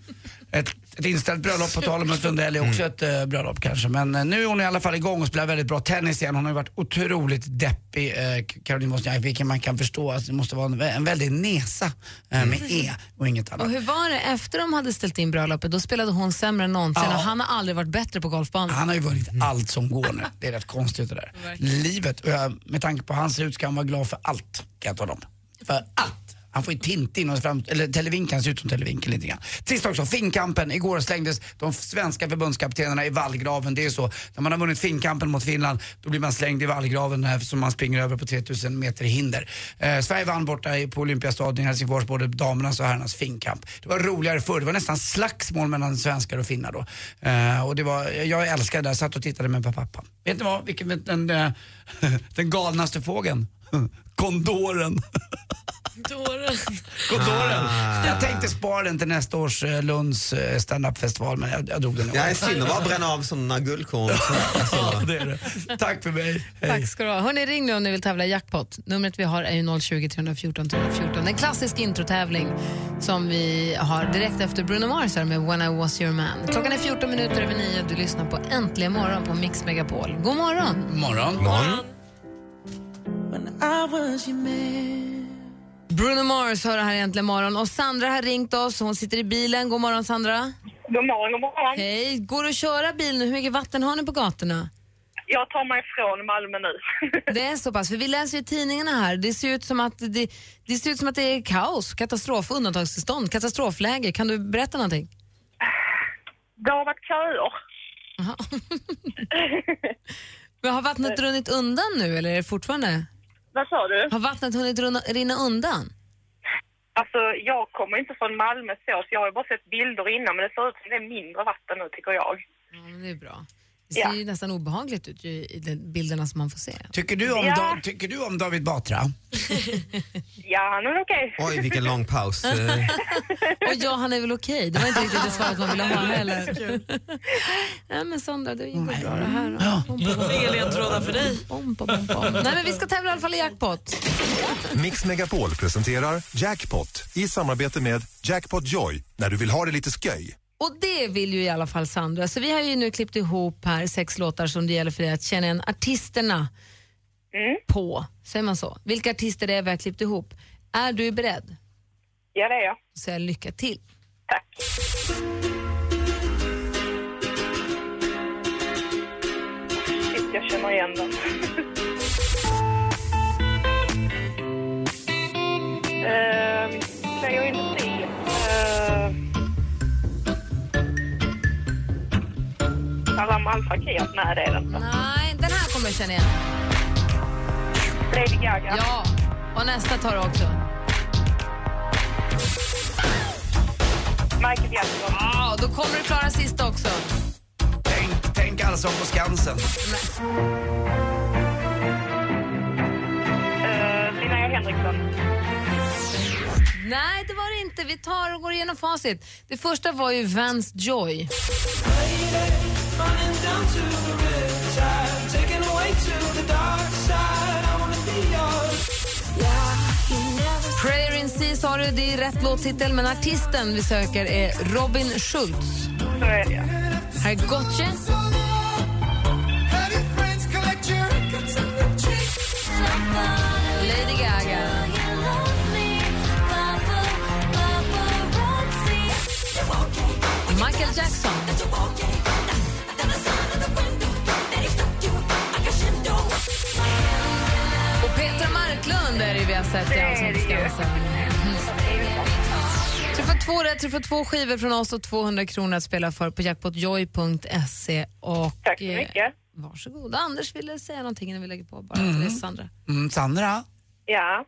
Ett, ett inställt bröllop på tal om ett Lundell är också ett uh, bröllop kanske. Men eh, nu är hon i alla fall igång och spelar väldigt bra tennis igen. Hon har ju varit otroligt deppig, uh, Caroline Wozniacki, vilket man kan förstå. Alltså, det måste vara en, en väldig nesa eh, med E och inget annat. Och hur var det efter de hade ställt in bröllopet? Då spelade hon sämre än någonsin Ja. och han har aldrig varit bättre på golfbanan. Han har ju vunnit allt som går nu. Det är rätt konstigt det där. Livet, och jag, med tanke på hans ut ska han vara glad för allt, kan jag tala om. För allt. Han får ju Tintin och fram, eller Televinken ser ut som Televinken lite grann. Sist också, Finnkampen. Igår slängdes de svenska förbundskaptenerna i vallgraven. Det är så, när man har vunnit Finnkampen mot Finland, då blir man slängd i vallgraven här som man springer över på 3000 meter hinder. Eh, Sverige vann borta på Olympiastadion i Helsingfors, både damernas och herrarnas Finnkamp. Det var roligare förr, det var nästan slagsmål mellan svenskar och finnar då. Eh, och det var, jag älskade det, jag satt och tittade med pappa. Vet ni vad, vilken den, den eh, *laughs* galnaste fågeln? *laughs* Kondoren. *laughs* Dåren. Kondoren. Ah. Jag tänkte spara den till nästa års eh, Lunds eh, standup-festival men jag, jag drog den i år. Jag är synd att bara bränna av sådana guldkorn. *laughs* Ja, det är det. Tack för mig. Hej. Tack ska du ha. Hörrni, ring nu om ni vill tävla i jackpot. Numret vi har är ju 020 314 314. En klassisk introtävling som vi har direkt efter Bruno Mars här med When I was your man. Klockan är 14 minuter över nio. Du lyssnar på Äntligen morgon på Mix Megapol. God morgon! morgon. Morgon. When I was your man Bruno Mars hör det här egentligen morgon och Sandra har ringt oss. Hon sitter i bilen. God morgon Sandra. God morgon, god morgon. Hej. Går det att köra bil nu? Hur mycket vatten har ni på gatorna? Jag tar mig från Malmö nu. Det är så pass, för vi läser ju tidningarna här. Det ser ut som att det, det, ser ut som att det är kaos, katastrof, undantagstillstånd, katastrofläge. Kan du berätta någonting? Det har varit köer. *laughs* Men har vattnet runnit undan nu eller är det fortfarande? Vad sa du? Har vattnet hunnit rinna undan? Alltså, jag kommer inte från Malmö så, så jag har ju bara sett bilder innan, men det ser ut som det är mindre vatten nu tycker jag. Ja, men det är bra. Det ser ju nästan obehagligt ut ju, i de bilderna som man får se. Tycker du om, Ja. Da- tycker du om David Batra? *laughs* Ja, han är okej. Oj, vilken lång paus. *laughs* Och ja, han är väl okej. Det var inte riktigt det svaret man ville ha *laughs* heller. Nej men Sandra, det gick bra det här. Inga ledtrådar för dig. Bom, bom, bom, bom. Nej men vi ska tävla i alla fall i jackpot. Mix Megapol presenterar Jackpot i samarbete med Jackpot Joy när du vill ha det lite sköj. Och det vill ju i alla fall Sandra. Så vi har ju nu klippt ihop här sex låtar som det gäller för dig att känna igen artisterna på. Säger man så? Vilka artister det är vi har klippt ihop. Är du beredd? Ja, det är jag. Så jag lycka till. Shit, jag känner igen den. *laughs* Ehm, Fakir? Nej, det är det inte. Nej, den här kommer jag känna igen. Lady Gaga? Ja, och nästa tar du också. Michael Jackson? Ja, då kommer du klara sista också. Tänk, tänk Allsång på Skansen. Uh, Linnea Henriksson? Nej, det var det inte. Vi tar och går igenom facit. Det första var ju Vance Joy. Prayer in Sea sa du, det är rätt låttitel, men artisten vi söker är Robin Schultz. Så är det. Här är Gotye. Du får två rätt, du får två skivor från oss och 200 kronor att spela för på jackpotjoy.se. Och, Tack så eh, mycket. Varsågod. Anders ville säga någonting innan vi lägger på. Bara Mm. till dig, Sandra. Mm, Sandra, Ja,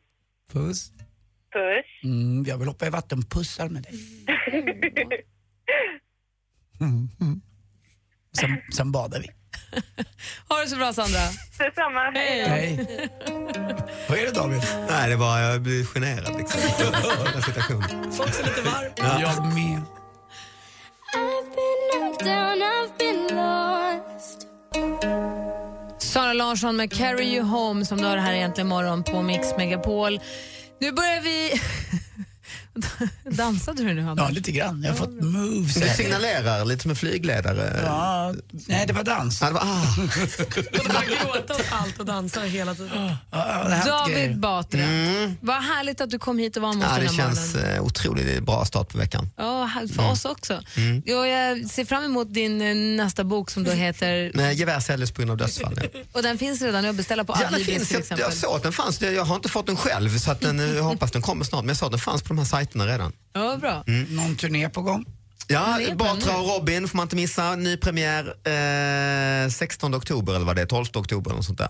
puss. puss. Mm, jag vill hoppa i vattenpussar med dig. *laughs* Mm, mm. Sen, sen badar vi. Ha det så bra, Sandra. Detsamma. Hej. Hej. Vad är det David? Nej, det är bara jag blir generad liksom. *laughs* Folk ser lite varm. Ja. Jag med. Sara Larsson med Carry You Home som du har här egentligen morgon på Mix Megapol. Nu börjar vi... *laughs* *laughs* Dansade du nu, Anders? Ja, lite grann. Jag har fått moves. Du signalerar lite som en flygledare. Ja, nej, det var dans. Ja, det var, ah. *laughs* Och bara gråta åt allt och dansa hela tiden. Ja, det hänt grejer. David Batra, vad härligt att du kom hit och var med oss Ja, den det här känns morgonen. eh, otroligt bra start på veckan. Ja, för oss också. Mm. Ja, jag ser fram emot din eh, nästa bok som då heter... Gevär säljs på grund av dödsfall. Ja. *laughs* Och den finns redan att beställa på Ja, den Adlibris finns. till Jag, exempel. jag såg att den fanns. Jag har inte fått den själv så att den, eh, jag hoppas den kommer snart. Men jag såg att den fanns på de här sajterna redan. Ja, bra. Någon turné på gång? Ja, Batra och Robin får man inte missa. Ny premiär eh, 16 oktober eller vad det är, 12 oktober eller sånt där.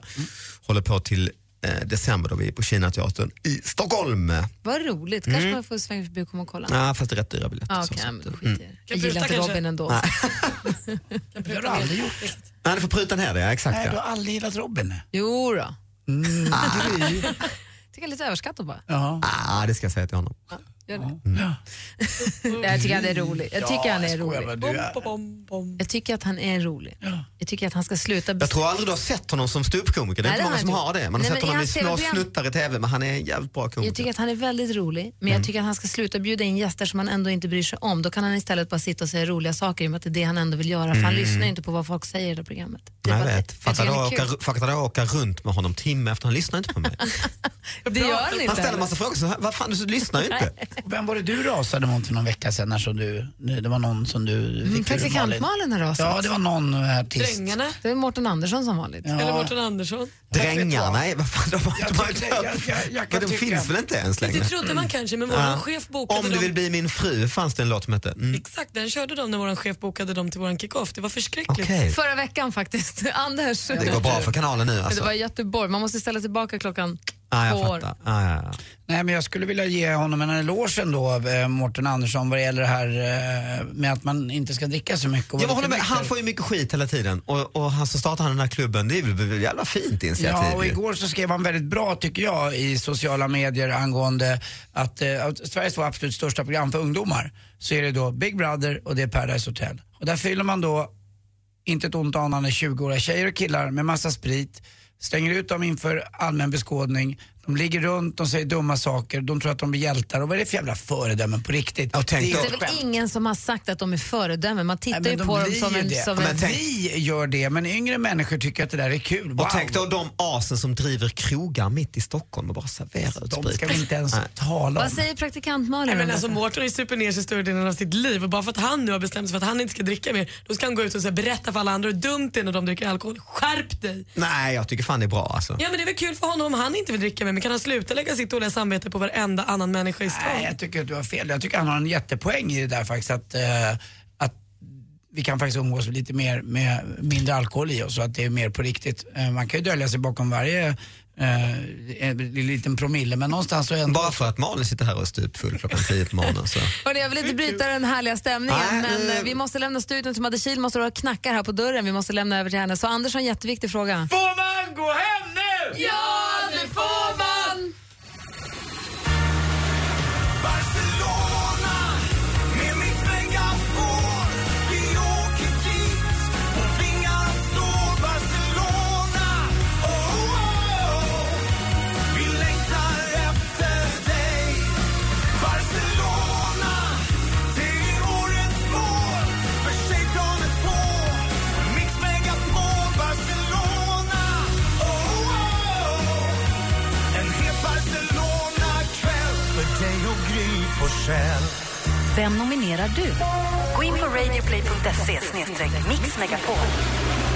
Håller på till eh, december då vi är på Kinateatern i Stockholm. Vad roligt. Kanske Mm. man får svänga förbi och komma och kolla. Ja, fast det är rätt dyra biljetter. Ah, så, så. skiter Mm. jag gillar inte? Robin ändå. Nej. *laughs* Det har du aldrig gjort. Nej, du får pruta ner det, ja, exakt. Nej, du Ja. har aldrig gillat Robin. Jo då. Mm, Gry. *laughs* Tycker jag är lite överskattat bara. Ja. Ah, det ska jag säga till honom. Gör det. *laughs* jag tycker han är rolig. Jag tycker han är skojar rolig. du är- Bom, bom, bom. Jag tycker att han är rolig. Jag tycker att han ska sluta... Jag tror aldrig du har sett honom som ståuppkomiker. Det är Nej, inte det många har som jag har inte. det. Man har Nej, sett men i honom i hans små TV-program- snuttar i TV, men han är en jävligt bra komiker. Jag tycker att han är väldigt rolig, men jag tycker att han ska sluta bjuda in gäster som han ändå inte bryr sig om. Då kan han istället bara sitta och säga roliga saker i och med att det är det han ändå vill göra. För han Mm. lyssnar ju inte på vad folk säger i det programmet. Det är jag bara vet. det. Jag Fattar tycker du han att är åka, kul. fattar du att åka runt med honom timme efter han lyssnar inte på mig? *laughs* Det gör han inte. Han ställer massa frågor så här, vad fan du lyssnar ju inte. Vem var det du rasade mot för någon vecka sedan? När som du, det var någon som du fick Mm, Praktikant Malin har rasat. Ja, det var någon artist. Drängarna. Det är Mårten Andersson som vanligt. Ja. Eller Mårten Andersson. Drängarna, nej vad fan, de, Jag de, jag- jag- jag kan de tycka- finns väl inte ens längre? Det trodde man kanske, men vår Ja. chef bokade Om du dem. vill bli min fru fanns det en låt som hette. Mm. Exakt, den körde de när vår chef bokade dem till vår kick-off. Det var förskräckligt. Okej. Förra veckan faktiskt. *laughs* Anders. Det går bra för kanalen nu Men Det alltså. var i Göteborg. Man måste ställa tillbaka klockan Ja, jag två år. fattar. Ja, ja, ja. Nej, men jag skulle vilja ge honom en eloge ändå, eh, Mårten Andersson, vad det gäller det här eh, med att man inte ska dricka så mycket. och Jag vara håller med, han får ju mycket skit hela tiden och, och han som startade den här klubben, det är väl ett jävla fint initiativ Ja, och ju. igår så skrev han väldigt bra tycker jag i sociala medier angående att eh, att Sveriges två absolut största program för ungdomar så är det då Big Brother och det är Paradise Hotel. Och där fyller man då, inte ett ont anande, 20-åriga tjejer och killar med massa sprit, stänger ut dem inför allmän beskådning, de ligger runt, de säger dumma saker, de tror att de blir hjältar och vad är det för jävla föredömen på riktigt? Tänk det Det är är ett väl ingen som har sagt att de är föredömen. Man tittar Nej, ju men på de dem som en... det. Som Men en tänk- Vi gör det, men yngre människor tycker att det där är kul. Wow. Och tänk då de asen som driver krogar mitt i Stockholm och bara serverar ut De ska vi inte ens Nej. tala om. Vad säger praktikant Malin Nej, men alltså, Mårten har ju supit ner sig större delen av sitt liv och bara för att han nu har bestämt sig för att han inte ska dricka mer, då ska han gå ut och så berätta för alla andra hur dumt det är när de dricker alkohol. Skärp dig! Nej, jag tycker fan det är bra alltså. Ja men det är väl kul för honom om han inte vill dricka mer, men kan han sluta lägga sitt dåliga samvete på varenda annan människa i stan? Nej, jag tycker att du har fel. Jag tycker han har en jättepoäng i det där faktiskt att, eh, att vi kan faktiskt umgås lite mer med mindre alkohol i oss och att det är mer på riktigt. Eh, man kan ju dölja sig bakom varje eh, en liten promille men någonstans så är ändå... Bara för att Malin sitter här och är stupfull klockan 10 på morgonen så. Hörrni, jag vill inte bryta den härliga stämningen Nej, men eh, vi måste lämna studion till Madde Kihl måste och knackar här på dörren. Vi måste lämna över till henne. Så Anders har en jätteviktig fråga. Får man gå hem nu? Ja, det får Vem nominerar du? Gå in på radioplay.se mixmegapol.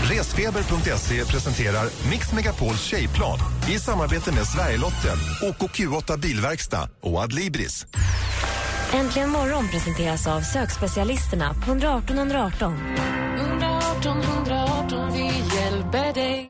Resfeber.se presenterar Mix Megapols tjejplan i samarbete med Sverigelotten, OKQ8 Bilverkstad och Adlibris. Äntligen morgon presenteras av sökspecialisterna på 118 118. 118 118, vi hjälper dig.